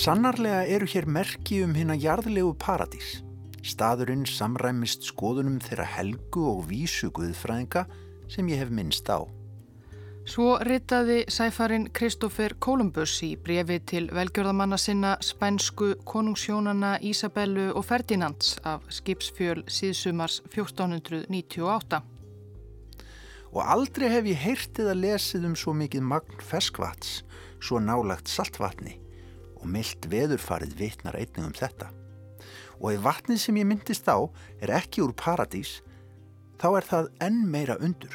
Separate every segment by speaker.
Speaker 1: Sannarlega eru hér merki um hérna jarðlegu paradís. Staðurinn samræmist skoðunum þeirra helgu og vísu guðfræðinga sem ég hef minnst á.
Speaker 2: Svo ritaði sæfarin Kristófer Kolumbus í brefi til velgjörðamanna sinna spænsku konungsjónana Ísabellu og Ferdinands af skipsfjöl síðsumars 1498.
Speaker 1: Og aldrei hef ég heyrtið að lesið um svo mikið magn ferskvats, svo nálagt saltvatni og myllt veðurfarið vitnar einnig um þetta. Og ef vatnið sem ég myndist á er ekki úr paradís, þá er það enn meira undur.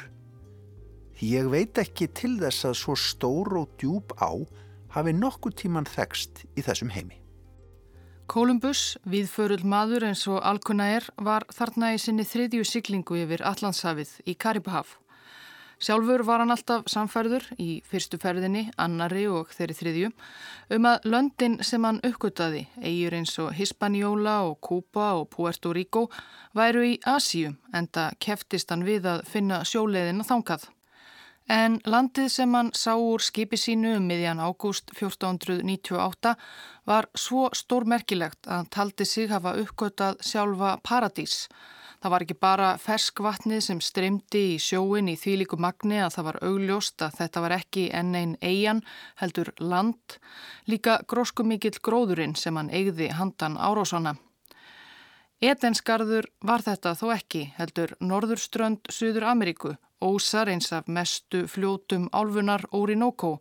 Speaker 1: Ég veit ekki til þess að svo stór og djúb á hafi nokkuð tíman þekst í þessum heimi.
Speaker 2: Kolumbus, viðförull maður eins og alkunna er, var þarna í sinni þriðju siglingu yfir Allandshafið í Karibahaf. Sjálfur var hann alltaf samfærður í fyrstu ferðinni, annari og þeirri þriðju um að löndin sem hann uppgöttaði, eigur eins og Hispaniola og Kuba og Puerto Rico, væru í Asíu en það keftist hann við að finna sjóleiðin að þángað. En landið sem hann sá úr skipi sínu um miðjan ágúst 1498 var svo stórmerkilegt að hann taldi sig hafa uppgöttað sjálfa paradís Það var ekki bara ferskvatnið sem streymdi í sjóin í þýliku magni að það var augljóst að þetta var ekki enn einn eigin heldur land, líka gróskumikill gróðurinn sem hann eigði handan Árósona. Edensgarður var þetta þó ekki heldur Norðurströnd Suður Ameríku, ósar eins af mestu fljótum álfunar Orinoco,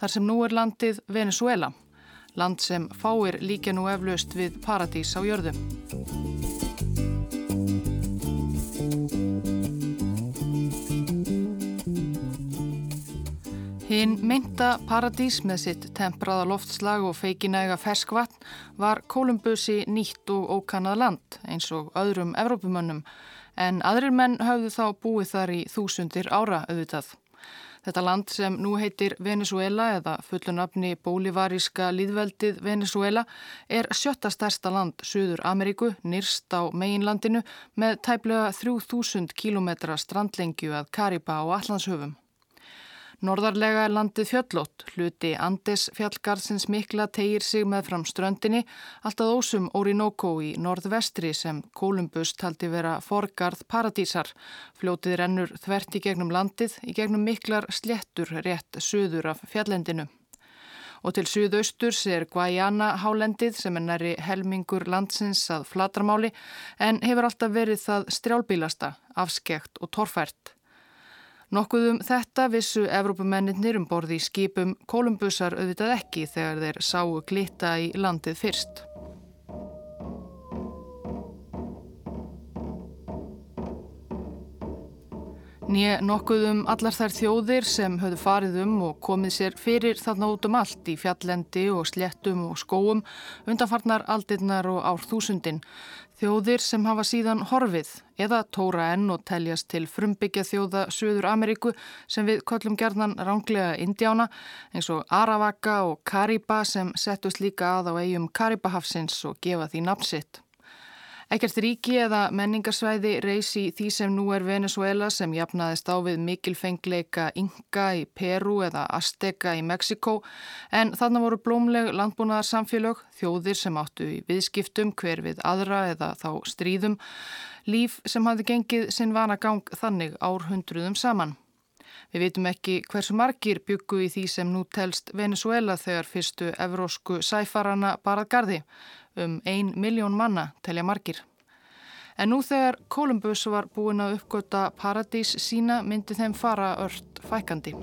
Speaker 2: þar sem nú er landið Venezuela, land sem fáir líka nú eflaust við paradís á jörðum. Hinn mynda paradís með sitt tempraða loftslag og feikinæga ferskvatn var Kolumbussi nýtt og ókannað land eins og öðrum Evrópumönnum en aðrir menn hafðu þá búið þar í þúsundir ára auðvitað. Þetta land sem nú heitir Venezuela eða fullunafni bólivaríska líðveldið Venezuela er sjötta stærsta land Suður Ameríku, nýrst á meginlandinu með tæplega 3000 km strandlengju að Kariba og Allandshöfum. Norðarlega er landið fjöllótt, hluti Andes fjallgarðsins mikla tegir sig með fram ströndinni, alltaf ósum Orinoco í norðvestri sem Kolumbus taldi vera forgarð paradísar. Fljótið rennur þvert í gegnum landið, í gegnum miklar slettur rétt söður af fjallendinu. Og til suðausturs er Guayana hálendið sem er næri helmingur landsins að flatramáli en hefur alltaf verið það strjálbílasta, afskekt og torfært. Nokkuðum þetta vissu Evrópumennir um borði í skipum Kolumbusar auðvitað ekki þegar þeir sáu glitta í landið fyrst. Nýja nokkuðum allar þær þjóðir sem höfðu farið um og komið sér fyrir þarna út um allt í fjallendi og sléttum og skóum undanfarnar aldirnar og árþúsundin Þjóðir sem hafa síðan horfið eða tóra enn og teljast til frumbyggja þjóða Suður Ameríku sem við kollum gerðan ránglega Indiána eins og Aravaka og Kariba sem settust líka að á eigum Karibahafsins og gefa því napsitt. Ekkert ríki eða menningarsvæði reysi því sem nú er Venezuela sem jafnaðist á við mikilfengleika Inga í Peru eða Azteca í Mexiko en þannig voru blómleg landbúnaðar samfélög, þjóðir sem áttu í viðskiptum hver við aðra eða þá stríðum, líf sem hafði gengið sinn vana gang þannig árhundruðum saman. Við veitum ekki hversu margir byggu í því sem nú telst Venezuela þegar fyrstu evrósku sæfarana barað gardi um ein miljón manna telja margir. En nú þegar Kolumbus var búin að uppgöta paradís sína myndi þeim fara ört fækandi.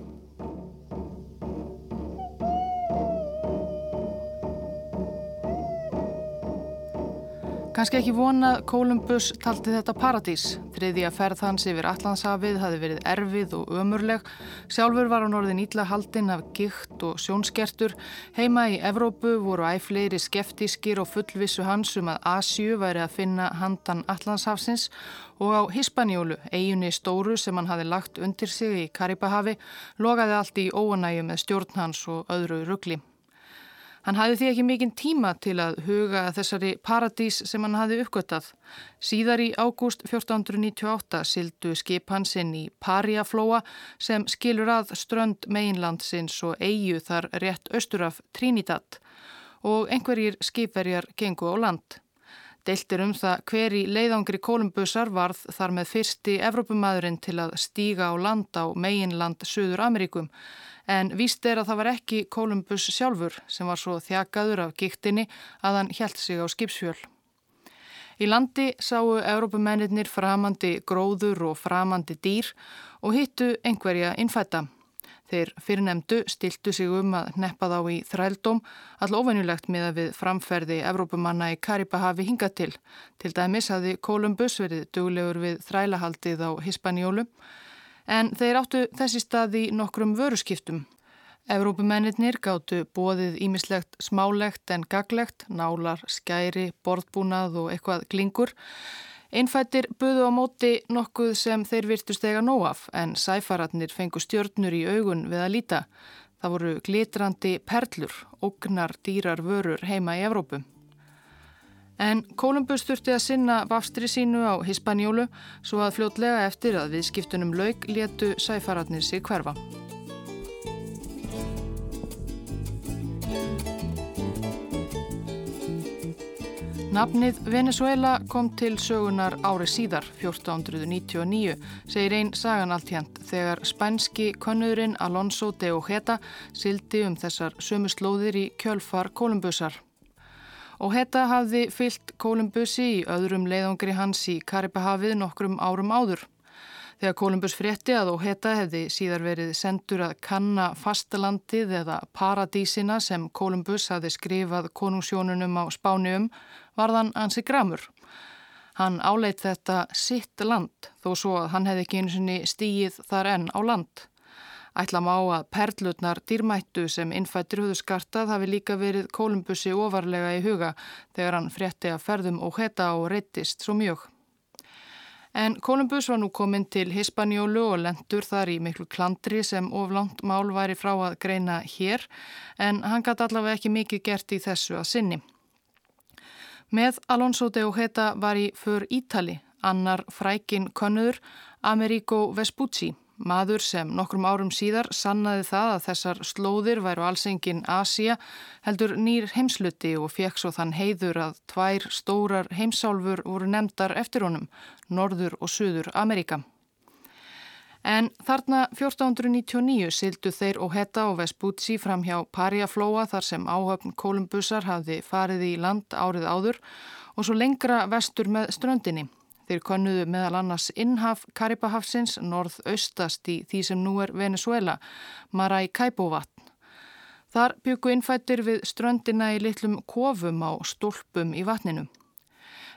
Speaker 2: Kanski ekki vonað Kolumbus taldi þetta paradís. Þriði að ferð hans yfir Allandshafið hafi verið erfið og ömurleg. Sjálfur var hann orðin ítla haldinn af gikt og sjónskertur. Heima í Evrópu voru æfleiri skeftískir og fullvissu hans um að Asju væri að finna handan Allandshafsins og á Hispaníólu, eiginni stóru sem hann hafi lagt undir sig í Karibahavi, logaði allt í óanæju með stjórn hans og öðru ruggli. Hann hafði því ekki mikinn tíma til að huga þessari paradís sem hann hafði uppgöttað. Síðar í ágúst 1498 sildu skip hansinn í Pariaflóa sem skilur að strönd meginlandsins og eigu þar rétt austur af Trinidad og einhverjir skipverjar gengu á land. Deiltir um það hver í leiðangri Kolumbusar varð þar með fyrsti Evrópumadurinn til að stíga á land á meginland Suður Ameríkum en víst er að það var ekki Kolumbus sjálfur sem var svo þjakaður af giktinni að hann hjælt sig á skipsfjöl. Í landi sáu Evrópumennir framandi gróður og framandi dýr og hittu einhverja innfætta. Þeir fyrirnemdu stiltu sig um að neppa þá í þrældóm all ofennulegt með að við framferði Evrópumanna í Karibahavi hinga til. Til dæmis hafði Kolumbus verið duglegur við þrælahaldið á Hispaníólu en þeir áttu þessi staði nokkrum vöruskiptum. Evrópumennir gáttu bóðið ímislegt smálegt en gaglegt, nálar, skæri, borðbúnað og eitthvað glingur Einfættir buðu á móti nokkuð sem þeir virtust ega nóaf en sæfaratnir fengu stjörnur í augun við að líta. Það voru glitrandi perlur, ógnar dýrar vörur heima í Evrópu. En Kolumbus þurfti að sinna vafstri sínu á Hispanjólu svo að fljótlega eftir að viðskiptunum laug létu sæfaratnir sig hverfa. Nafnið Venezuela kom til sögunar ári síðar, 1499, segir einn sagan alltjent þegar spænski konnurinn Alonso de Ojeda sildi um þessar sömu slóðir í kjölfar Kolumbusar. Ojeda hafði fyllt Kolumbusi í öðrum leiðangri hans í Karibahafið nokkrum árum áður. Þegar Kolumbus frétti að Ojeda hefði síðar verið sendur að kanna fastalandið eða paradísina sem Kolumbus hafði skrifað konungsjónunum á spánium, varðan ansi gramur. Hann áleit þetta sitt land þó svo að hann hefði ekki einu sinni stíið þar enn á land. Ætla má að perlutnar dýrmættu sem innfættir höfðu skartað hafi líka verið Kolumbussi ofarlega í huga þegar hann frétti að ferðum og heta og reytist svo mjög. En Kolumbus var nú kominn til Hispanjólu og lendur þar í miklu klandri sem oflant mál væri frá að greina hér en hann gæti allavega ekki mikið gert í þessu að sinni. Með Alonso de Ojeda var í för Ítali, annar frækin konur Amerigo Vespucci, maður sem nokkrum árum síðar sannaði það að þessar slóðir væru allsengin Asia heldur nýr heimsluti og fekk svo þann heiður að tvær stórar heimsálfur voru nefndar eftir honum, Norður og Suður Amerika. En þarna 1499 sildu þeir og hetta og Vespucci fram hjá Pariaflóa þar sem áhöfn Kolumbusar hafði farið í land árið áður og svo lengra vestur með ströndinni. Þeir konnuðu meðal annars innhaf Karibahafsins norð-austast í því sem nú er Venezuela, Maracaibo-vatn. Þar byggu innfættir við ströndina í litlum kofum á stólpum í vatninu.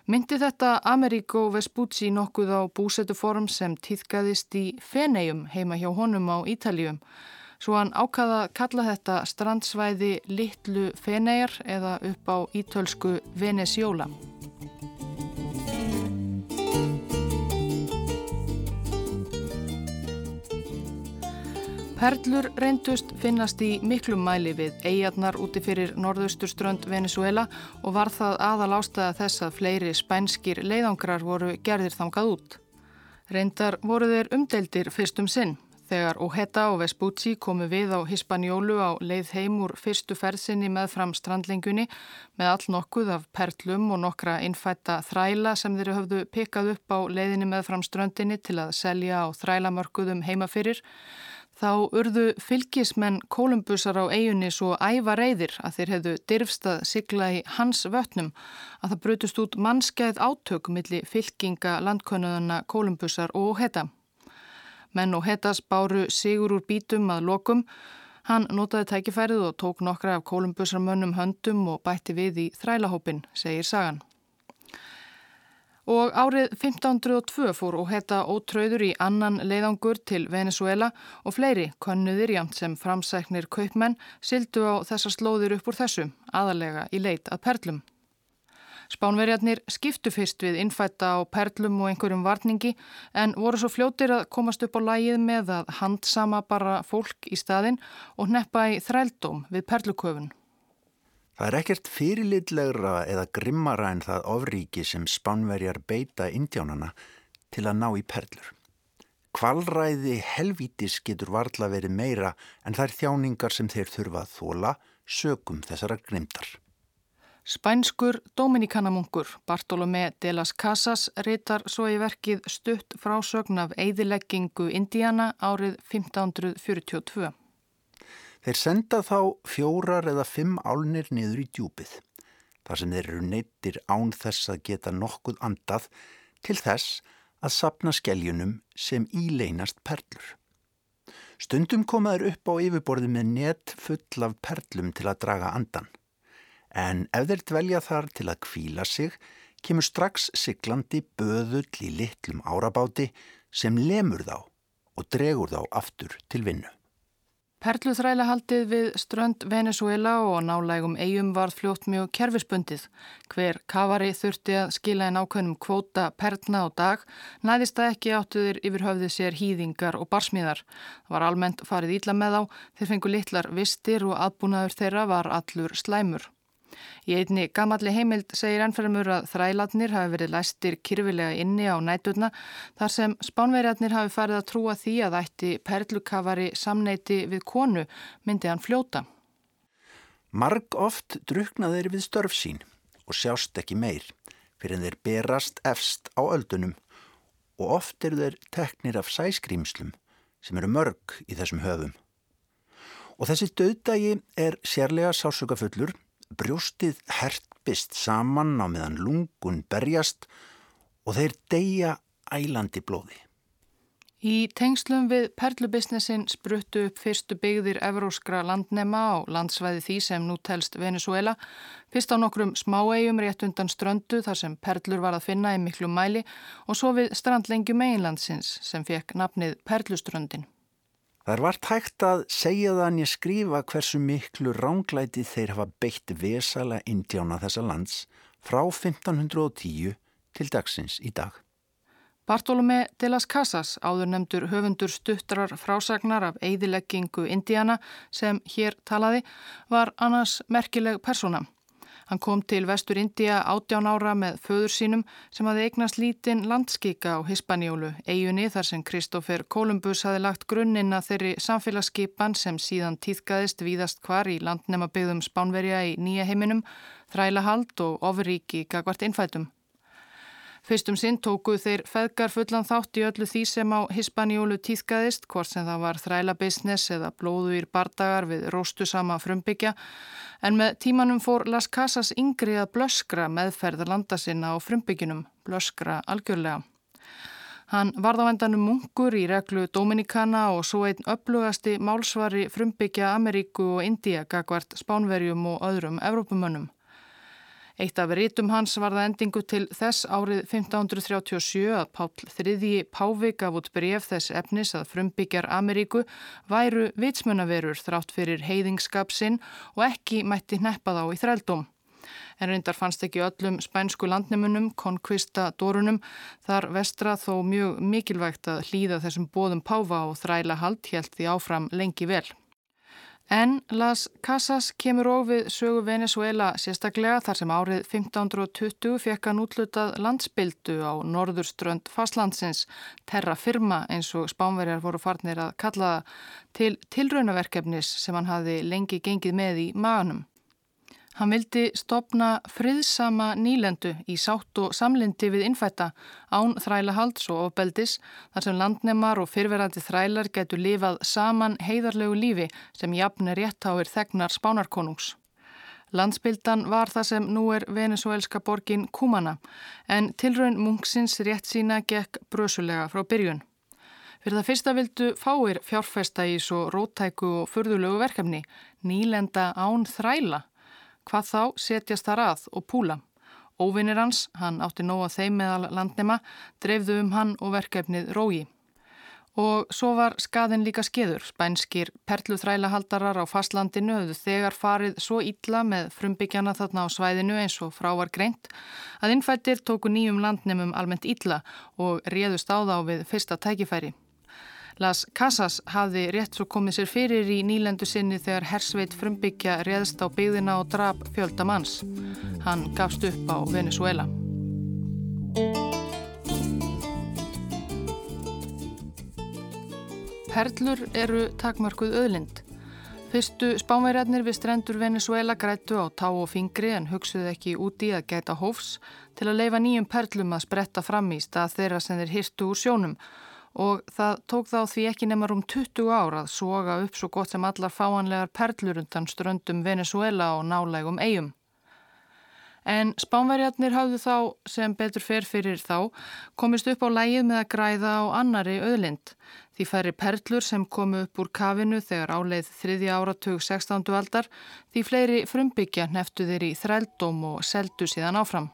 Speaker 2: Myndi þetta Amerigo Vespucci nokkuð á búsetuform sem týðkaðist í Fenegjum heima hjá honum á Ítaljum. Svo hann ákaða að kalla þetta strandsvæði Littlu Fenegjar eða upp á ítölsku Venesjóla. Perlur reyndust finnast í miklum mæli við eigarnar úti fyrir norðausturströnd Venezuela og var það aðal ástæða þess að fleiri spænskir leiðangrar voru gerðir þangað út. Reyndar voru þeir umdeldir fyrstum sinn. Þegar Ojeda og Vespucci komu við á Hispanjólu á leið heim úr fyrstu ferðsynni með fram strandlengunni með all nokkuð af perlum og nokkra innfætta þræla sem þeir höfðu pikað upp á leiðinni með fram ströndinni til að selja á þrælamörkuðum heimafyrir Þá urðu fylgismenn Kolumbusar á eigunni svo æfa reyðir að þeir hefðu dirfstað sigla í hans vötnum að það brutust út mannskæð átök millir fylginga landkönnuðana Kolumbusar og Heta. Menn og Hetas báru sigur úr bítum að lokum. Hann notaði tækifærið og tók nokkra af Kolumbusarmönnum höndum og bætti við í þrælahópin, segir sagan. Og árið 1502 fór og hetta ótröður í annan leiðangur til Venezuela og fleiri konnuðir jamt sem framsæknir kaupmenn sildu á þessar slóðir upp úr þessu, aðalega í leit að perlum. Spánverjarnir skiptu fyrst við innfætta á perlum og einhverjum varningi en voru svo fljótir að komast upp á lægið með að handsama bara fólk í staðin og neppa í þrældóm við perluköfun.
Speaker 1: Það er ekkert fyrirlitlegra eða grimmara en það ofríki sem spánverjar beita indjánana til að ná í perlur. Kvalræði helvítis getur varla verið meira en þær þjáningar sem þeir þurfa að þóla sögum þessara grimtar.
Speaker 2: Spænskur Dominikanamungur Bartolomé de las Casas reytar svo í verkið stutt frásögn af eigðileggingu Indiana árið 1542.
Speaker 1: Þeir senda þá fjórar eða fimm álnir niður í djúpið, þar sem þeir eru neittir án þess að geta nokkuð andað til þess að sapna skeljunum sem íleinast perlur. Stundum komaður upp á yfirborði með net full af perlum til að draga andan. En ef þeir dvelja þar til að kvíla sig, kemur strax siglandi böðull í litlum árabáti sem lemur þá og dregur þá aftur til vinnu.
Speaker 2: Perluþrælahaldið við strönd Venezuela og nálægum eigum varð fljótt mjög kerfisbundið. Hver kavari þurfti að skila en ákveðnum kvóta perlna á dag, næðist það ekki áttuður yfir höfðið sér hýðingar og barsmíðar. Það var almennt farið íla með á, þeir fengu litlar vistir og aðbúnaður þeirra var allur slæmur. Í einni gamalli heimild segir ennferðumur að þrælatnir hafi verið læstir kyrfilega inni á nætuna þar sem spánverjarnir hafi farið að trúa því að ætti perlukafari samneiti við konu myndi hann fljóta.
Speaker 1: Marg oft drukna þeir við störf sín og sjást ekki meir fyrir þeir berast efst á öldunum og oft eru þeir teknir af sæskrýmslum sem eru mörg í þessum höfum. Og þessi döðdagi er sérlega sásökafullur brjóstið hertbist saman á meðan lungun berjast og þeir deyja ælandi blóði.
Speaker 2: Í tengslum við perlubisnessin spruttu upp fyrstu byggðir evróskra landnema á landsvæði því sem nú telst Venezuela, fyrst á nokkrum smáegjum rétt undan ströndu þar sem perlur var að finna í miklu mæli og svo við strandlengjum einlandsins sem fekk nafnið Perluströndin.
Speaker 1: Það er vart hægt að segja þann ég skrifa hversu miklu ránglæti þeir hafa beitt vesala indjána þessa lands frá 1510 til dagsins í dag.
Speaker 2: Bartolomé de las Casas, áður nefndur höfundur stuttrar frásagnar af eigðileggingu Indiana sem hér talaði, var annars merkileg persóna. Hann kom til vestur India 18 ára með föður sínum sem hafði eignast lítinn landskika á Hispaníólu, eigunni þar sem Kristófer Kolumbus hafi lagt grunnina þeirri samfélagsskipan sem síðan týðkaðist víðast hvar í landnema byggðum Spánverja í nýja heiminum, þrælahald og ofurríki gagvart innfætum. Fyrstum sinn tókuð þeir feðgar fullan þátt í öllu því sem á Hispaníólu týðkaðist, hvort sem það var þrælabisnes eða blóðuýr bardagar við róstu sama frumbyggja, en með tímanum fór Las Casas yngri að blöskra meðferð landa sinna á frumbyggjunum, blöskra algjörlega. Hann varð á endanum munkur í reglu Dominikana og svo einn upplugasti málsvari frumbyggja Ameríku og India gagvart Spánverjum og öðrum Evrópumönnum. Eitt af rítum hans var það endingu til þess árið 1537 að Páll III Pávi gaf út bref þess efnis að frumbyggjar Ameríku væru vitsmunaverur þrátt fyrir heiðingskap sinn og ekki mætti neppa þá í þrældum. En reyndar fannst ekki öllum spænsku landnemunum, konkvista dórunum, þar vestra þó mjög mikilvægt að hlýða þessum bóðum Páva og þræla hald helt því áfram lengi vel. En Las Casas kemur og við sögu Venezuela sérstaklega þar sem árið 1520 fekk hann útlutað landsbyldu á norðurströnd fastlandsins Terra Firma eins og spánverjar voru farnir að kalla það til tilraunaverkefnis sem hann hafi lengi gengið með í maganum. Hann vildi stopna friðsama nýlendu í sátt og samlindi við innfætta án þrælahalds og ofbeldis þar sem landnemar og fyrverandi þrælar getur lifað saman heiðarlegu lífi sem jafnir réttáir þegnar spánarkonungs. Landsbyldan var það sem nú er venezuelska borgin Kumana en tilraun munksins rétt sína gekk brösulega frá byrjun. Fyrir það fyrsta vildu fáir fjárfesta í svo rótæku og furðulegu verkefni, nýlenda án þræla Hvað þá setjast þar að og púla. Óvinnir hans, hann átti nóga þeim meðal landnema, dreifðu um hann og verkefnið rógi. Og svo var skaðin líka skeður. Spænskir perluþrælahaldarar á fastlandinu höfðu þegar farið svo illa með frumbyggjana þarna á svæðinu eins og frávar greint að innfættir tóku nýjum landnemum almennt illa og réðust á þá við fyrsta tækifæri. Las Casas hafði rétt svo komið sér fyrir í nýlendu sinni þegar hersveit frumbyggja réðst á byggðina og drap fjölda manns. Hann gafst upp á Venezuela. Perlur eru takmörkuð öðlind. Fyrstu spánverjarnir við strendur Venezuela grættu á tá og fingri en hugsuðu ekki úti að gæta hófs til að leifa nýjum perlum að spretta fram í stað þeirra sem þeir hirtu úr sjónum og það tók þá því ekki nema um 20 ára að soga upp svo gott sem allar fáanlegar perlur undan ströndum Venezuela og nálægum eigum. En spánverjarnir hafðu þá, sem betur fer fyrir þá, komist upp á lægið með að græða á annari öðlind. Því færi perlur sem komu upp úr kafinu þegar áleið þriðja áratug 16. aldar, því fleiri frumbyggja neftu þeir í þrældóm og seldu síðan áfram.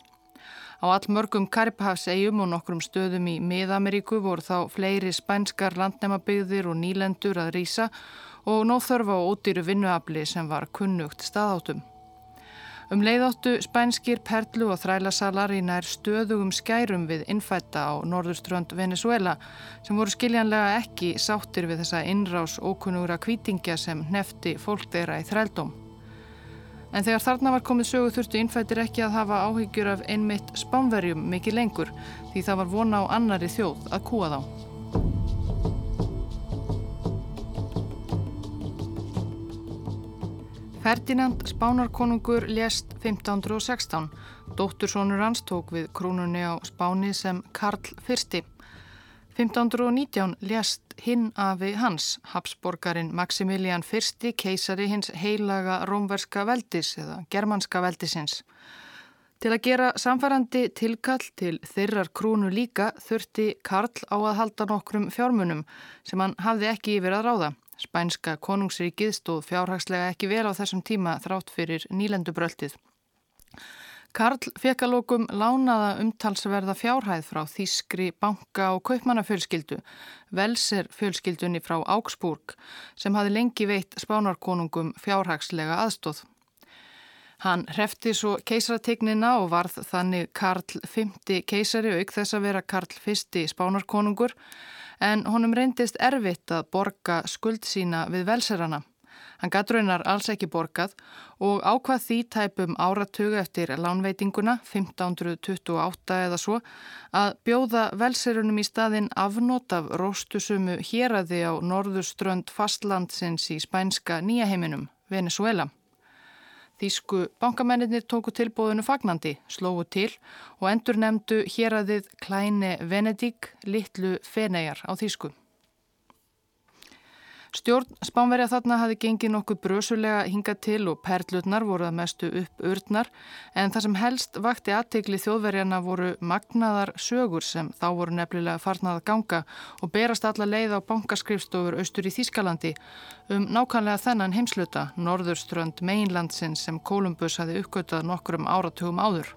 Speaker 2: Á allmörgum Karipahafsegjum og nokkrum stöðum í Mið-Ameríku voru þá fleiri spænskar landnæmabygðir og nýlendur að rýsa og nóð þörfa á ódýru vinnuafli sem var kunnugt staðáttum. Um leiðáttu spænskir perlu og þrælasalar í nær stöðugum skærum við innfætta á norðurströnd Venezuela sem voru skiljanlega ekki sáttir við þessa innrás ókunnúra kvítingja sem nefti fólk þeirra í þrældóm. En þegar þarna var komið sögu þurftu innfættir ekki að hafa áhyggjur af einmitt spánverjum mikið lengur því það var vona á annari þjóð að kúa þá. Ferdinand Spánarkonungur lést 1516. Dóttursónur hans tók við krúnunni á Spáni sem Karl I. 1519 lést hinn afi hans, Habsborgarin Maximilian I, keisari hins heilaga rómverska veldis eða germanska veldisins. Til að gera samfærandi tilkall til þeirrar krúnu líka þurfti Karl á að halda nokkrum fjármunum sem hann hafði ekki yfir að ráða. Spænska konungsríkið stóð fjárhagslega ekki vel á þessum tíma þrátt fyrir nýlendubröltið. Karl fekk að lókum lánaða umtalsverða fjárhæð frá Þískri banka og kaupmannafjölskyldu, Velser fjölskyldunni frá Augsburg sem hafi lengi veitt spánarkonungum fjárhagslega aðstóð. Hann hrefti svo keisarategnina og varð þannig Karl V keisari auk þess að vera Karl I spánarkonungur en honum reyndist erfitt að borga skuld sína við velserana. Hann gatt raunar alls ekki borgað og ákvað því tæpum áratuga eftir lánveitinguna 1528 eða svo að bjóða velserunum í staðin afnót af róstusumu héræði á norðuströnd fastlandsins í spænska nýjaheiminum, Venezuela. Þísku bankamennir tóku tilbúðinu fagnandi, slógu til og endur nefndu hér að þið klæni Venedik litlu feneijar á Þísku. Stjórn Spánverja þarna hafi gengið nokkuð brösulega hinga til og perlutnar voru að mestu upp urnar en það sem helst vakti aðtegli þjóðverjana voru magnaðar sögur sem þá voru nefnilega farnað að ganga og berast alla leið á bankaskrifstofur austur í Þískalandi um nákvæmlega þennan heimsluta, norðurströnd Mainlandsin sem Kolumbus hafi uppgötað nokkur um áratugum áður.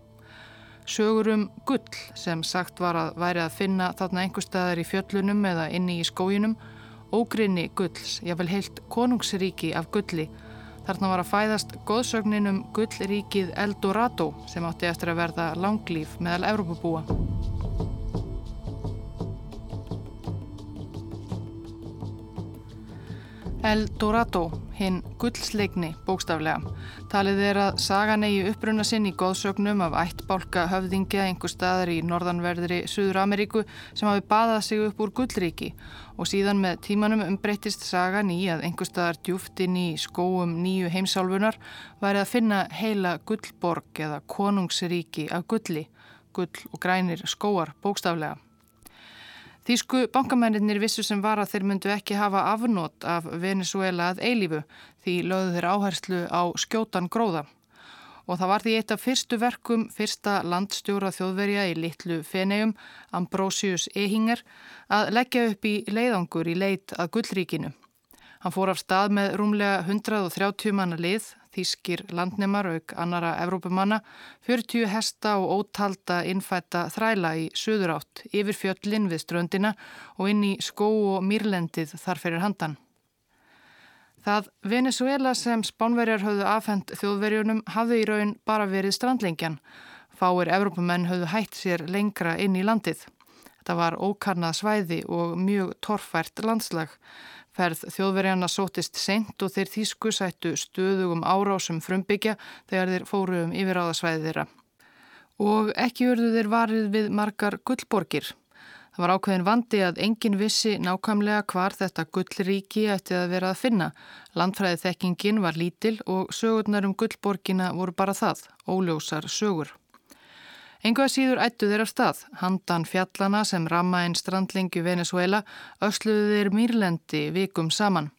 Speaker 2: Sögur um gull sem sagt var að væri að finna þarna einhver staðar í fjöllunum eða inni í skójinum ógrinni gulls, jáfnvel heilt konungsríki af gulli. Þarna var að fæðast góðsögninum gullríkið Eldorado sem átti eftir að verða langlýf meðal Evrópabúa. El Dorado, hinn gullsleikni bókstaflega. Talið er að sagan eigi uppruna sinn í góðsögnum af ættbálka höfðingja einhver staðar í norðanverðri Suður Ameríku sem hafi baðað sig upp úr gullríki og síðan með tímanum umbreytist sagan í að einhver staðar djúft inn í skóum nýju heimsálfunar væri að finna heila gullborg eða konungsríki af gulli, gull og grænir skóar bókstaflega. Þýsku bankamennir vissu sem var að þeir myndu ekki hafa afnót af Venezuela að eilífu því lögðu þeir áherslu á skjótan gróða. Og það var því eitt af fyrstu verkum fyrsta landstjóra þjóðverja í litlu Feneum, Ambrosius Ehinger, að leggja upp í leiðangur í leit að gullríkinu. Hann fór af stað með rúmlega 130 manna lið, þýskir landnemar auk annara Evrópumanna, 40 hesta og ótalda innfætta þræla í söður átt, yfir fjöllin við ströndina og inn í skó og mýrlendið þar fyrir handan. Það Venezuela sem spánverjar höfðu afhengt þjóðverjunum hafði í raun bara verið strandlengjan. Fáir Evrópumenn höfðu hætt sér lengra inn í landið. Þetta var ókarnað svæði og mjög torfært landslag. Ferð þjóðverjana sótist sent og þeir þýsku sættu stöðugum árásum frumbyggja þegar þeir fóru um yfiráðasvæði þeirra. Og ekki urðu þeir varið við margar gullborgir. Það var ákveðin vandi að engin vissi nákvæmlega hvar þetta gullríki ætti að vera að finna. Landfræði þekkingin var lítil og sögurnar um gullborgina voru bara það, óljósar sögur. Enguða síður ættu þeir af stað. Handan fjallana sem ramma einn strandlingju Venezuela ösluðu þeir mýrlendi vikum saman.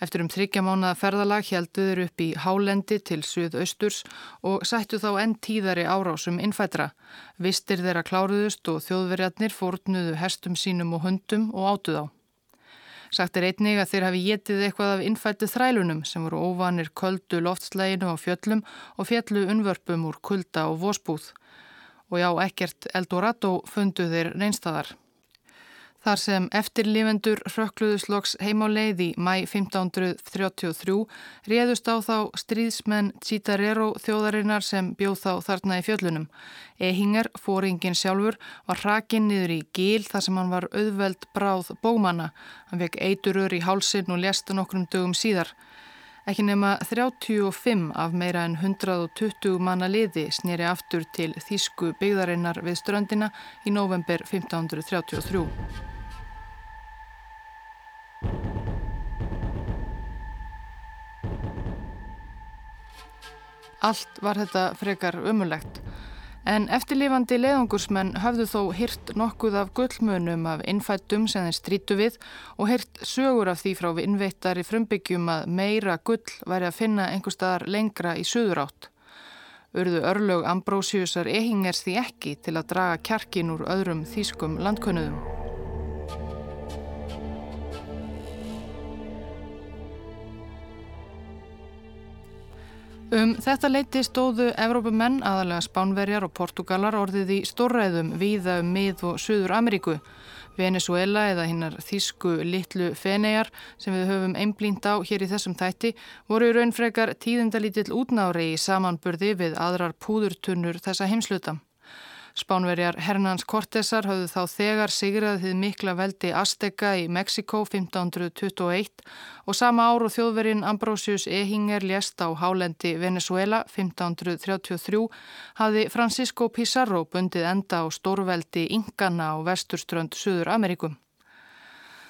Speaker 2: Eftir um þryggja mánuða ferðalag helduður upp í Hálendi til Suðausturs og sættu þá enn tíðari árásum innfætra. Vistir þeirra kláruðust og þjóðverjarnir fórnuðu hestum sínum og hundum og átuð á. Sagt er einnig að þeir hafi getið eitthvað af innfættu þrælunum sem voru óvanir köldu loftslæginu á fjöllum og fjallu unvörpum úr kulda og vósbúð. Og já, ekkert Eldorado fundu þeir reynstadar. Þar sem eftirlifendur rökkluðusloks heim á leið í mæ 1533 réðust á þá stríðsmenn Citarero þjóðarinnar sem bjóð þá þarna í fjöllunum. Ehinger, fóringin sjálfur, var hrakinn niður í gíl þar sem hann var auðveld bráð bómanna. Hann vekk eiturur í hálsin og lesta nokkrum dögum síðar. Ekki nema 35 af meira en 120 manna liði snýri aftur til Þísku byggðarinnar við ströndina í november 1533. Allt var þetta frekar umulegt. En eftirlifandi leiðangursmenn hafðu þó hyrt nokkuð af gullmunum af innfættum sem þeir strítu við og hyrt sögur af því frá innveittari frumbyggjum að meira gull væri að finna einhver staðar lengra í söður átt. Urðu örlög Ambrósiusar ehingers því ekki til að draga kjarkin úr öðrum þýskum landkönnuðum. Um þetta leiti stóðu Evrópumenn, aðalega Spánverjar og Portugalar orðið í stórræðum víða um mið- og Suður Ameríku. Venezuela eða hinnar þísku litlu fenejar sem við höfum einblínt á hér í þessum þætti voru í raun frekar tíðindalítill útnári í samanburði við aðrar púðurtunnur þessa heimsluta. Spánverjar Hernans Cortesar höfðu þá þegar sigrað þið mikla veldi Azteca í Mexiko 1521 og sama ár og þjóðverjin Ambrosius Ehinger lést á hálendi Venezuela 1533 hafði Francisco Pizarro bundið enda á stórveldi Ingana á vesturströnd Suður Amerikum.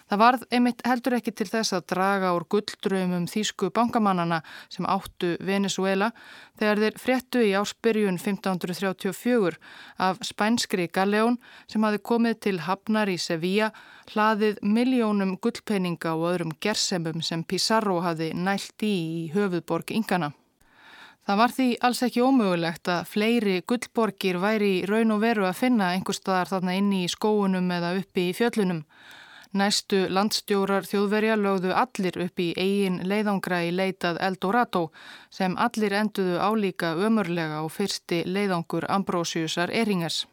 Speaker 2: Það varð einmitt heldur ekki til þess að draga úr gulldraumum þýsku bankamannana sem áttu Venezuela þegar þeir fréttu í áspyrjun 1534 af spænskri Galeón sem hafi komið til Hafnar í Sevilla hlaðið miljónum gullpenninga og öðrum gersemum sem Pizarro hafi nælt í í höfuðborg Ingana. Það var því alls ekki ómögulegt að fleiri gullborgir væri í raun og veru að finna einhver staðar þarna inni í skóunum eða uppi í fjöllunum. Næstu landstjórar þjóðverja lögðu allir upp í eigin leiðangra í leitað Eldorado sem allir enduðu álíka ömurlega og fyrsti leiðangur Ambrósiusar Eringers.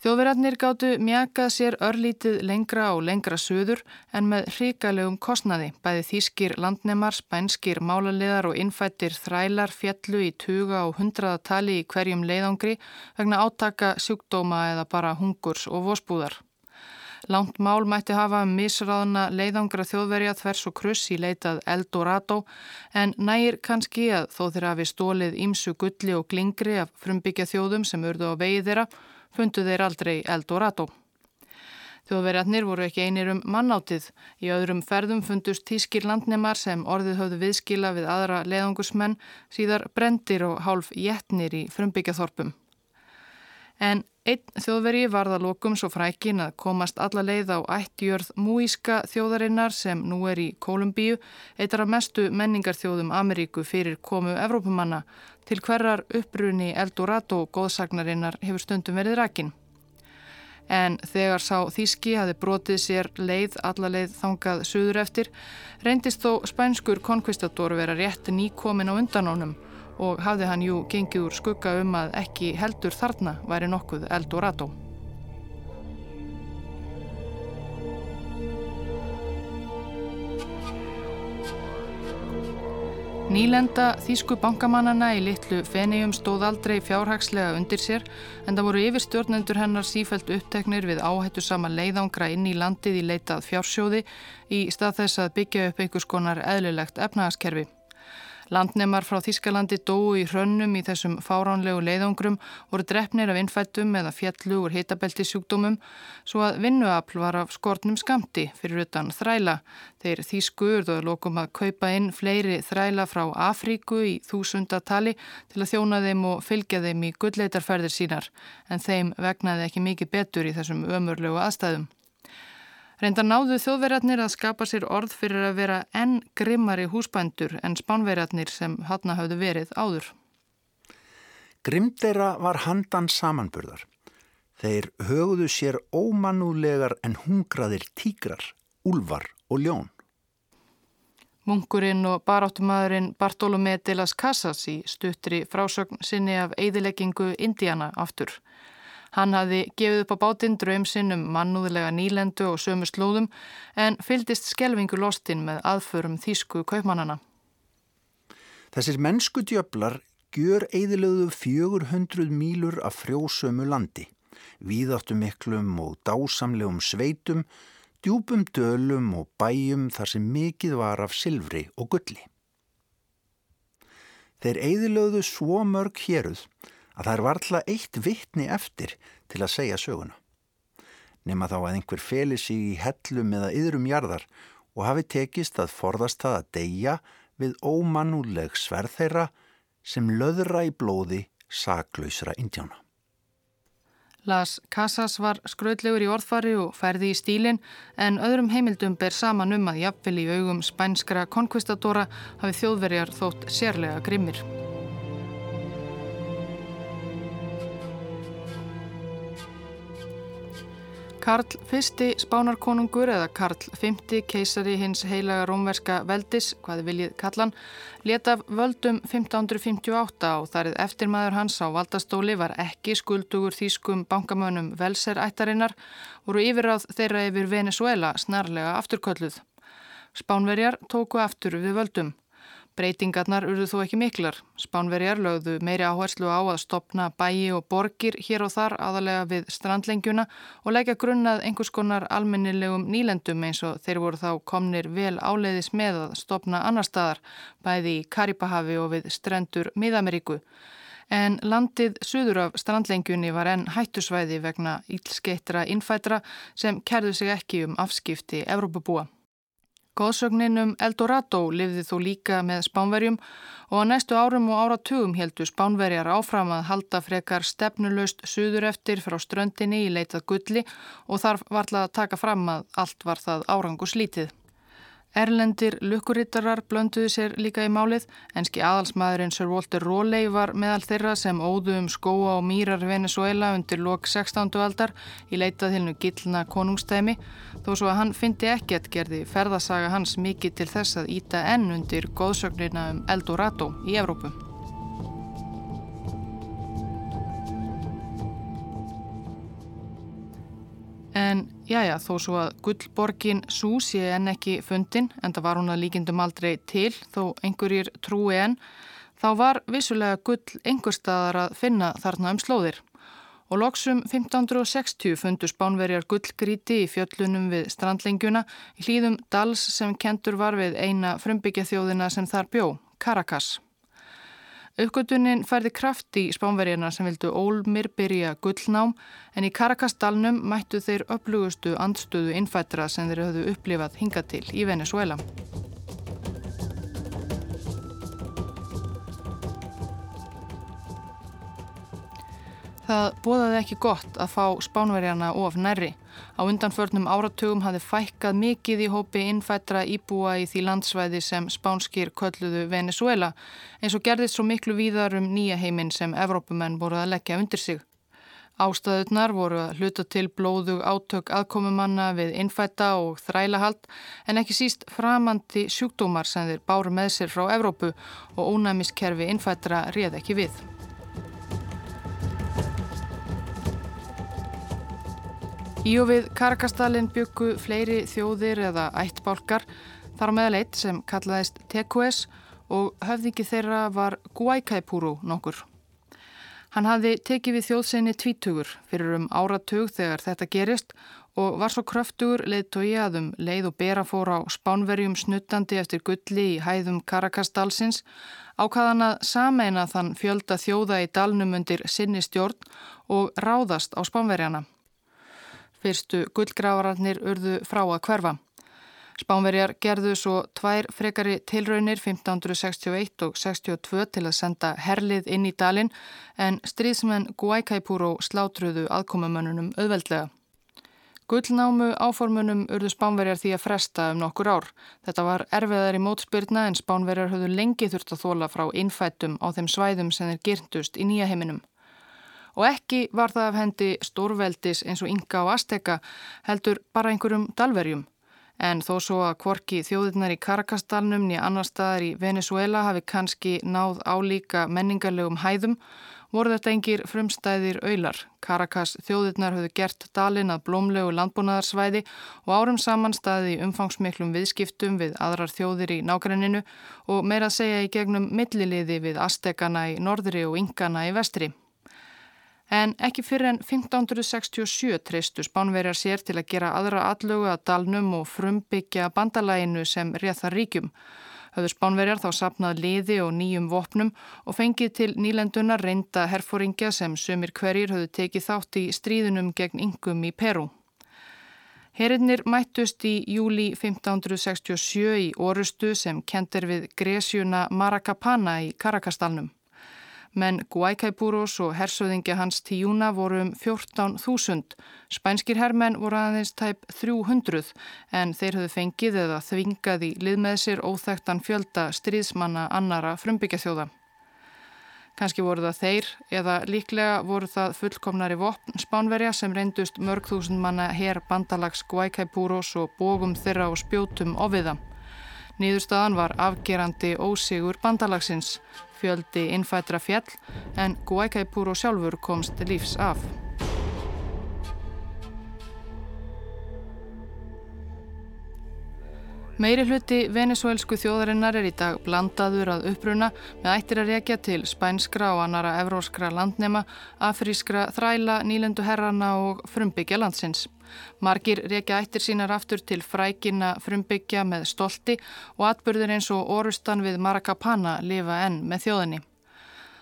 Speaker 2: Þjóðverjarnir gáttu mjakað sér örlítið lengra og lengra söður en með hríkalegum kostnaði. Bæði þýskir landnemar, spænskir málaliðar og innfættir þrælar fjallu í tuga og hundraðatali í hverjum leiðangri vegna átaka sjúkdóma eða bara hungurs og vósbúðar. Langt mál mætti hafa um misraðna leiðangra þjóðverja þvers og kruss í leitað Eldorado en nægir kannski að þó þeirra hafi stólið ímsu gulli og glingri af frumbyggja þjóðum sem urðu á vegi þeirra, fundu þeir aldrei Eldorado. Þjóðverjarnir voru ekki einir um mannátið. Í öðrum ferðum fundust tískir landnemar sem orðið höfðu viðskila við aðra leiðangusmenn síðar brendir og hálf jætnir í frumbyggjaþorpum. En einn þjóðveri varða lokum svo frækin að komast alla leið á ættjörð múíska þjóðarinnar sem nú er í Kolumbíu, eittar af mestu menningarþjóðum Ameríku fyrir komu Evrópumanna til hverjar upprunni Eldorado góðsagnarinnar hefur stundum verið rækin. En þegar sá Þíski hafi brotið sér leið, alla leið þangað suður eftir, reyndist þó spænskur konkvistador vera rétt nýkomin á undanónum og hafði hann jú gengið úr skugga um að ekki heldur þarna væri nokkuð Eldorado. Nýlenda þýsku bankamannana í litlu fennium stóð aldrei fjárhagslega undir sér en það voru yfirstjórnendur hennar sífælt uppteknir við áhættu sama leiðangra inn í landið í leitað fjársjóði í stað þess að byggja upp einhvers konar eðlilegt efnagaskerfi. Landnemar frá Þískalandi dóu í hrönnum í þessum fáránlegu leiðangrum voru drefnir af innfættum eða fjallu úr hitabelti sjúkdómum svo að vinnuafl var af skortnum skamti fyrir utan þræla. Þeir þýskuurðu að lokum að kaupa inn fleiri þræla frá Afríku í þúsundatali til að þjóna þeim og fylgja þeim í gullleitarferðir sínar en þeim vegnaði ekki mikið betur í þessum ömurlegu aðstæðum. Reynda náðu þjóðverjarnir að skapa sér orð fyrir að vera enn grimmari húsbændur en spánverjarnir sem hátna hafðu verið áður.
Speaker 1: Grimdeira var handan samanburðar. Þeir höguðu sér ómanúlegar en hungraðir tígrar, úlvar og ljón.
Speaker 2: Munkurinn og baráttumadurinn Bartolomé de las Casas í stuttri frásögn sinni af eidileggingu Indiana aftur. Hann hafði gefið upp á bátinn draum sinn um mannúðlega nýlendu og sömu slóðum en fyldist skelvingu lostinn með aðförum þýsku kaupmannana.
Speaker 1: Þessir mennsku djöflar gjör eðilöðu 400 mílur af frjósömu landi, víðáttu miklum og dásamlegum sveitum, djúpum dölum og bæjum þar sem mikið var af silfri og gulli. Þeir eðilöðu svo mörg héruð að það er varðla eitt vittni eftir til að segja söguna. Nefna þá að einhver feli sig í hellum eða yðrum jarðar og hafi tekist að forðast það að deyja við ómanúleg sverðeira sem löðra í blóði saklausra indjána.
Speaker 2: Las Casas var skraudlegur í orðfari og ferði í stílin en öðrum heimildum ber saman um að jafnvel í augum spænskra konkvistadóra hafi þjóðverjar þótt sérlega grimmir. Karl I spánarkonungur eða Karl V keisari hins heilaga rómverska veldis, hvaði viljið kallan, leta af völdum 1558 og þarið eftirmaður hans á valdastóli var ekki skuldugur þýskum bankamönum velserættarinnar voru yfiráð þeirra yfir Venezuela snarlega afturkölluð. Spánverjar tóku aftur við völdum. Breytingarnar urðu þó ekki miklar. Spánverjar lögðu meiri áherslu á að stopna bæi og borgir hér og þar aðalega við strandlengjuna og leggja grunnað einhvers konar almennilegum nýlendum eins og þeir voru þá komnir vel áleiðis með að stopna annar staðar, bæði í Karipahafi og við strendur Miðameríku. En landið suður af strandlengjunni var enn hættusvæði vegna ílskeittra innfætra sem kerðu sig ekki um afskipti Evrópabúa. Góðsögnin um Eldorado lifði þó líka með spánverjum og á næstu árum og áratugum heldu spánverjar áfram að halda frekar stefnulöst suður eftir frá ströndinni í leitað gulli og þarf varlega að taka fram að allt var það árangu slítið. Erlendir lukkurittarar blönduðu sér líka í málið, enski aðalsmaðurinn Sir Walter Raleigh var meðal þeirra sem óðu um skóa og mýrar Venezuela undir lok 16. aldar í leitað hilnu gillna konungstæmi, þó svo að hann fyndi ekkert gerði ferðasaga hans mikið til þess að íta enn undir góðsögnina um Eldorado í Evrópu. En jájá, þó svo að gullborgin Sú sé enn ekki fundin, en það var hún að líkindum aldrei til, þó einhverjir trúi enn, þá var vissulega gull einhver staðar að finna þarna um slóðir. Og loksum 1560 fundu spánverjar gullgríti í fjöllunum við strandlengjuna í hlýðum Dals sem kentur var við eina frumbyggja þjóðina sem þar bjó, Caracas. Uppgötunin færði krafti í spánverjana sem vildu ólmir byrja gullnám en í Karakastalnum mættu þeir upplugustu andstöðu innfættra sem þeir höfðu upplifað hinga til í Venezuela. Það bóðaði ekki gott að fá spánverjana of nærri. Á undanförnum áratugum hafði fækkað mikið í hópi innfættra íbúa í því landsvæði sem spánskir kölluðu Venezuela eins og gerðist svo miklu víðar um nýja heiminn sem Evrópumenn voru að leggja undir sig. Ástæðunar voru að hluta til blóðug átök aðkomumanna við innfætta og þrælahald en ekki síst framandi sjúkdómar sem þeir báru með sér frá Evrópu og ónæmiskerfi innfættra réð ekki við. Í og við Karakastalin byggu fleiri þjóðir eða ættbálkar þar á meðal eitt sem kallaðist Tekues og höfðingi þeirra var Guaycaipuru nokkur. Hann hafði tekið við þjóðseinni tvítugur fyrir um áratug þegar þetta gerist og var svo kröftugur leiðtói aðum leið og bera fór á spánverjum snuttandi eftir gulli í hæðum Karakastalsins ákvaðan að sameina þann fjölda þjóða í dalnum undir sinni stjórn og ráðast á spánverjana. Fyrstu gullgravararnir urðu frá að hverfa. Spánverjar gerðu svo tvær frekari tilraunir 1561 og 62 til að senda herlið inn í dalin en stríðsmenn Guaycaipuro slátruðu aðkomumönnunum auðveldlega. Gullnámu áformunum urðu spánverjar því að fresta um nokkur ár. Þetta var erfiðar í mótspyrna en spánverjar höfðu lengi þurft að þóla frá innfættum á þeim svæðum sem þeir gyrntust í nýja heiminum. Og ekki var það af hendi stórveldis eins og Inga og Azteka heldur bara einhverjum dalverjum. En þó svo að kvorki þjóðirnar í Karakastalnum nýja annar staðar í Venezuela hafi kannski náð álíka menningarlegum hæðum voru þetta engir frumstæðir aular. Karakas þjóðirnar höfðu gert dalin að blómlegu landbúnaðarsvæði og árum saman staði umfangsmiklum viðskiptum við aðrar þjóðir í nákrenninu og meira að segja í gegnum milliliði við Aztekana í norðri og Ingana í vestri. En ekki fyrir en 1567 treystu spánverjar sér til að gera aðra allögu að dalnum og frumbyggja bandalæginu sem réþar ríkjum höfðu spánverjar þá sapnað liði og nýjum vopnum og fengið til nýlenduna reynda herfóringja sem sömur hverjir höfðu tekið þátt í stríðunum gegn yngum í Peru. Herinnir mættust í júli 1567 í orustu sem kentir við Gresjuna Maracapana í Karakastalnum menn Guaycaipuros og hersöðingja hans tíuna voru um 14.000. Spænskir herrmenn voru aðeins tæp 300 en þeir höfðu fengið eða þvingað í lið með sér óþægtan fjölda stríðsmanna annara frumbyggjathjóða. Kanski voru það þeir eða líklega voru það fullkomnari vopn spánverja sem reyndust mörg þúsund manna herr bandalags Guaycaipuros og bógum þeirra og spjótum ofiða. Nýðurstaðan var afgerandi ósigur bandalagsins fjöldi innfættra fjall en Guaycaipuro sjálfur komst lífs af. Meiri hluti venezuelsku þjóðarinnar er í dag blandaður að uppruna með ættir að rekja til spænskra og annara evróskra landnema, afrískra þræla, nýlendu herrana og frumbyggja landsins. Margir rekja ættir sínar aftur til frækina frumbyggja með stolti og atbyrðir eins og orustan við Maracapana lifa enn með þjóðinni.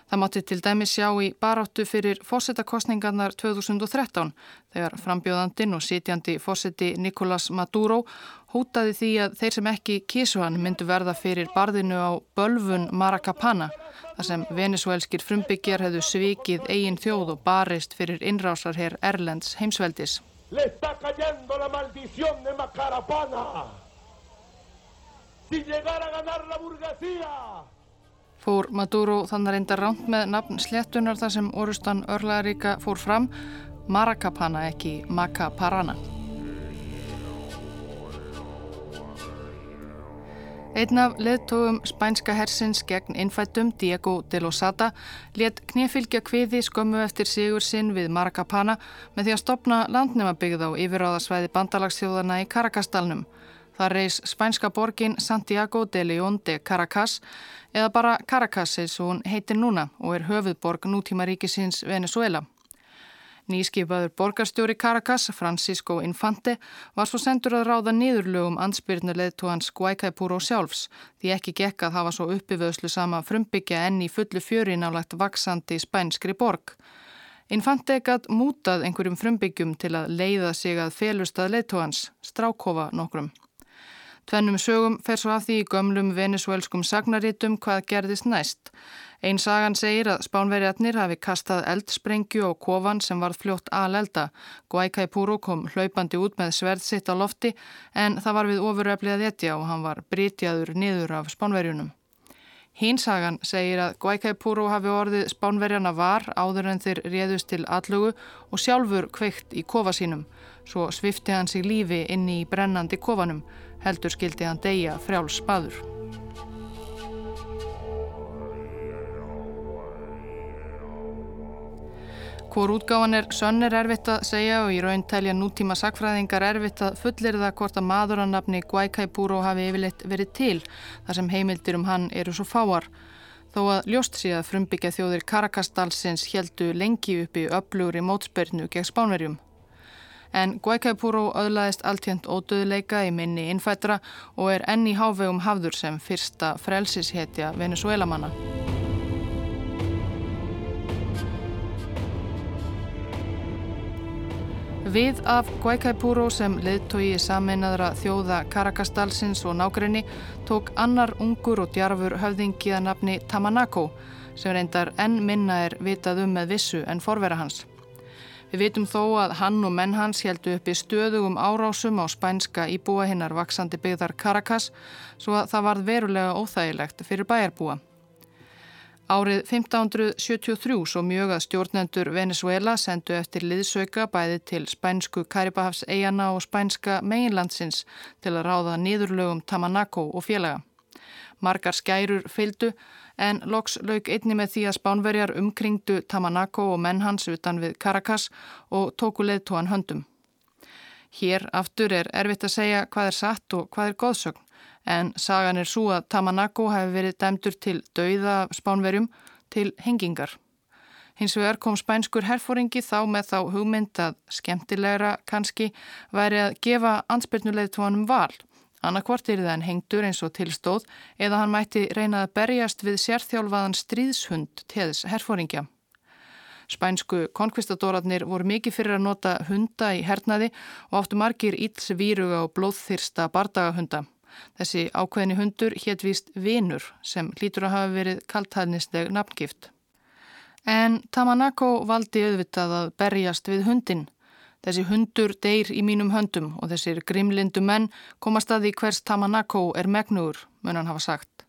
Speaker 2: Það mátti til dæmi sjá í baráttu fyrir fósettakostningarnar 2013 þegar frambjóðandin og sitjandi fósetti Nicolás Maduro hótaði því að þeir sem ekki kísu hann myndu verða fyrir barðinu á bölfun Maracapana þar sem venezuelskir frumbyggjar hefðu svikið eigin þjóð og barist fyrir innrásarherr Erlends heimsveldis. Si llegara a ganar la burguesía. Fór Maduro þannig reyndar ránt með nafn sléttunar þar sem orustan örlaðaríka fór fram Maracapana ekki Macaparana. Einn af leðtógum spænska hersins gegn innfættum, Diego de Losada, let knifilgja kviði skömmu eftir sigur sinn við Maracapana með því að stopna landnemabyggð á yfiráðasvæði bandalagsþjóðana í Karakastalnum. Það reys spænska borgin Santiago de León de Caracas eða bara Caracas eins og hún heitir núna og er höfuðborg nútíma ríkisins Venezuela. Nýskipaður borgarstjóri Caracas, Francisco Infante, var svo sendur að ráða niðurlögum ansbyrnuleið tó hans Guaycaipuro sjálfs, því ekki gekk að hafa svo uppivöðslu sama frumbyggja enn í fullu fjöri nálagt vaksandi spænskri borg. Infante gætt mútað einhverjum frumbyggjum til að leiða sig að felustað leið tó hans, strákofa nokkrum. Tvennum sögum fer svo af því í gömlum venezuelskum sagnarítum hvað gerðist næst. Einn sagan segir að spánverjarnir hafi kastað eldsprengju á kofan sem varð fljótt alelda. Guaycaipuro kom hlaupandi út með sverð sitt á lofti en það var við ofuröflið etja og hann var brytjaður niður af spánverjunum. Hínsagan segir að Guaycaipuro hafi orðið spánverjana var áður en þeir réðust til allugu og sjálfur kveikt í kofa sínum. Svo svifti hann sig lífi inn í brennandi kofanum heldur skildi hann deyja frjáls spaður. Hvor útgáfan er sönn er erfitt að segja og í raun telja nútíma sakfræðingar erfitt að fullir það hvort að maðurannafni Guaycaipuro hafi yfirleitt verið til þar sem heimildir um hann eru svo fáar. Þó að ljóst að frumbyggja þjóðir Karakastalsins heldu lengi uppi öflugur í mótspörnu gegn spánverjum. En Guaycaipuro öðlaðist alltjönd ódöðleika í minni innfættra og er enn í hávegum hafður sem fyrsta frelsishetja Venezuelamanna. Við af Guaycaipuro sem leðtogi sameinaðra þjóða Karakastalsins og nákrenni tók annar ungur og djarfur höfðingi að nafni Tamanako sem reyndar enn minna er vitað um með vissu en forvera hans. Við vitum þó að hann og menn hans heldu upp í stöðugum árásum á spænska íbúa hinnar vaksandi byggðar Caracas svo að það varð verulega óþægilegt fyrir bæjarbúa. Árið 1573 svo mjög að stjórnendur Venezuela sendu eftir liðsauka bæði til spænsku Karibahafs eigana og spænska meginlandsins til að ráða nýðurlögum Tamanaco og félaga. Margar skærur fyldu en loks lauk einni með því að spánverjar umkringdu Tamanaco og menn hans utan við Caracas og tóku leðtóan höndum. Hér aftur er erfitt að segja hvað er satt og hvað er góðsögn en sagan er svo að Tamanako hefði verið dæmdur til dauða spánverjum til hengingar. Hins vegar kom spænskur herfóringi þá með þá hugmynd að skemmtilegra kannski væri að gefa ansbyrnulegðtúanum val. Annarkvort er það en hengdur eins og tilstóð eða hann mætti reyna að berjast við sérþjálfaðan stríðshund teðs herfóringja. Spænsku konkvistadóratnir voru mikið fyrir að nota hunda í hernaði og áttu margir íls víruga og blóðþyrsta bardagahunda. Þessi ákveðni hundur hétt víst Vinur sem hlýtur að hafa verið kaltæðnisleg nafngift. En Tamanako valdi auðvitað að berjast við hundin. Þessi hundur deyr í mínum höndum og þessir grimlindu menn komast að því hvers Tamanako er megnugur, mun hann hafa sagt.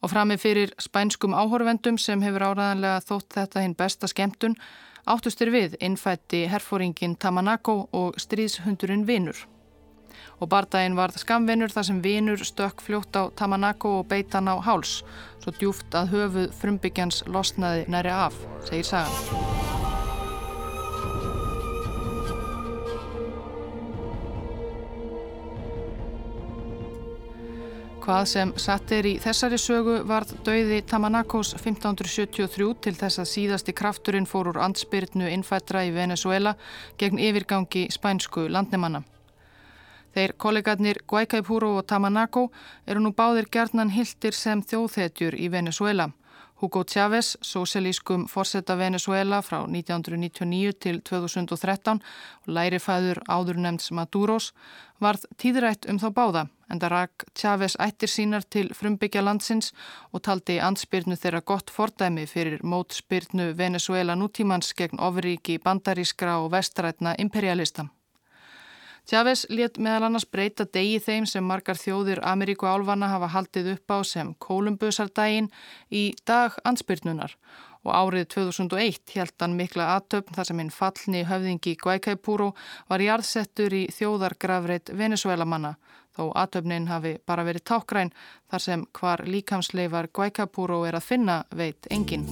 Speaker 2: Og framið fyrir spænskum áhorvendum sem hefur áraðanlega þótt þetta hinn besta skemmtun áttustir við innfætti herfóringin Tamanako og stríðshundurinn Vinur og bardaginn varð skamvinnur þar sem vinur stökk fljótt á Tamanako og beitan á háls, svo djúft að höfuð frumbyggjans losnaði næri af, segir sagan. Hvað sem satt er í þessari sögu varð dauði Tamanakos 1573 til þess að síðasti krafturinn fór úr andspyrnu innfættra í Venezuela gegn yfirgangi spænsku landnemanna. Þeir kollegarnir Guaycaipuro og Tamanako eru nú báðir gerðnan hildir sem þjóðhetjur í Venezuela. Hugo Chávez, sóselískum forsetta Venezuela frá 1999 til 2013 og lærifæður áðurnemds Maduros, varð tíðrætt um þá báða en það rak Chávez ættir sínar til frumbyggja landsins og taldi ansbyrnu þeirra gott fordæmi fyrir mótspyrnu Venezuela nútímans gegn ofríki bandarískra og vestrætna imperialista. Chávez let meðal annars breyta degi þeim sem margar þjóðir Ameríku álvana hafa haldið upp á sem Kolumbusardaginn í dag ansbyrnunar og árið 2001 held hann mikla aðtöfn þar sem hinn fallni höfðingi Guaycaipuro var jarðsettur í þjóðargrafreit Venezuela manna þó aðtöfnin hafi bara verið tákgræn þar sem hvar líkamsleifar Guaycaipuro er að finna veit enginn.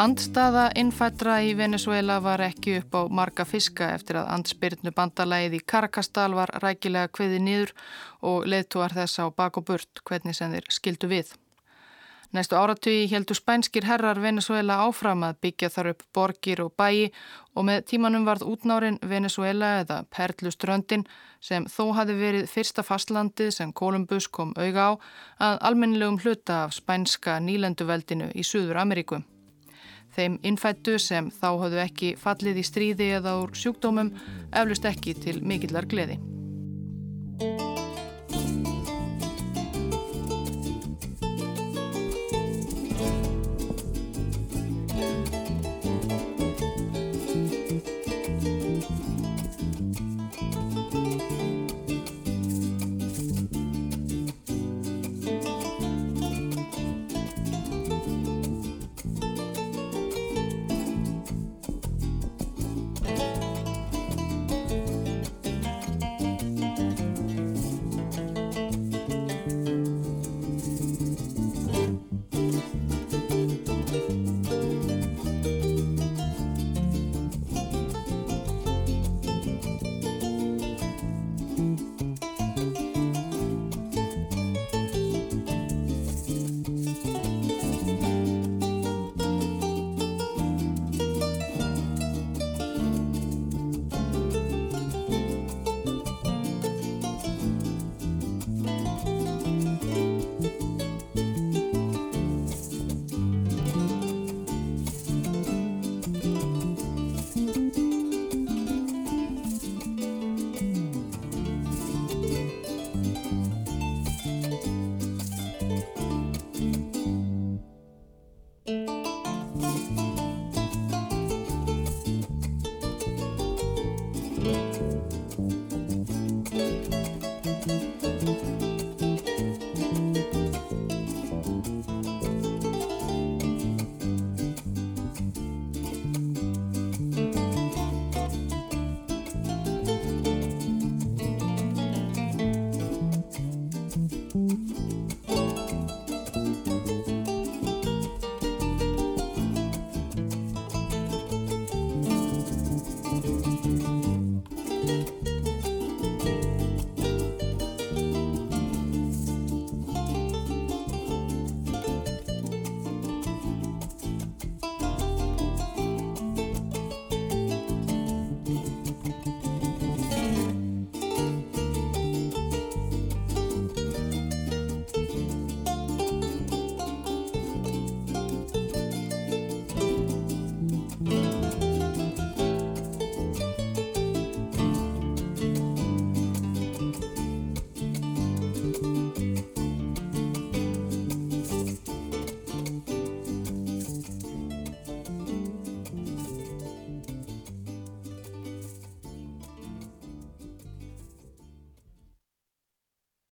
Speaker 2: Andstaða innfættra í Venezuela var ekki upp á marga fiska eftir að andspyrnu bandalæði í Karakastal var rækilega kveði nýður og leðtúar þess á bak og burt hvernig sem þeir skildu við. Næstu áratugi heldur spænskir herrar Venezuela áfram að byggja þar upp borgir og bæi og með tímanum varð útnárin Venezuela eða Perluströndin sem þó hafi verið fyrsta fastlandið sem Kolumbus kom auga á að almennilegum hluta af spænska nýlenduveldinu í Suður Ameríku. Þeim innfættu sem þá hafðu ekki fallið í stríði eða úr sjúkdómum eflust ekki til mikillar gleði.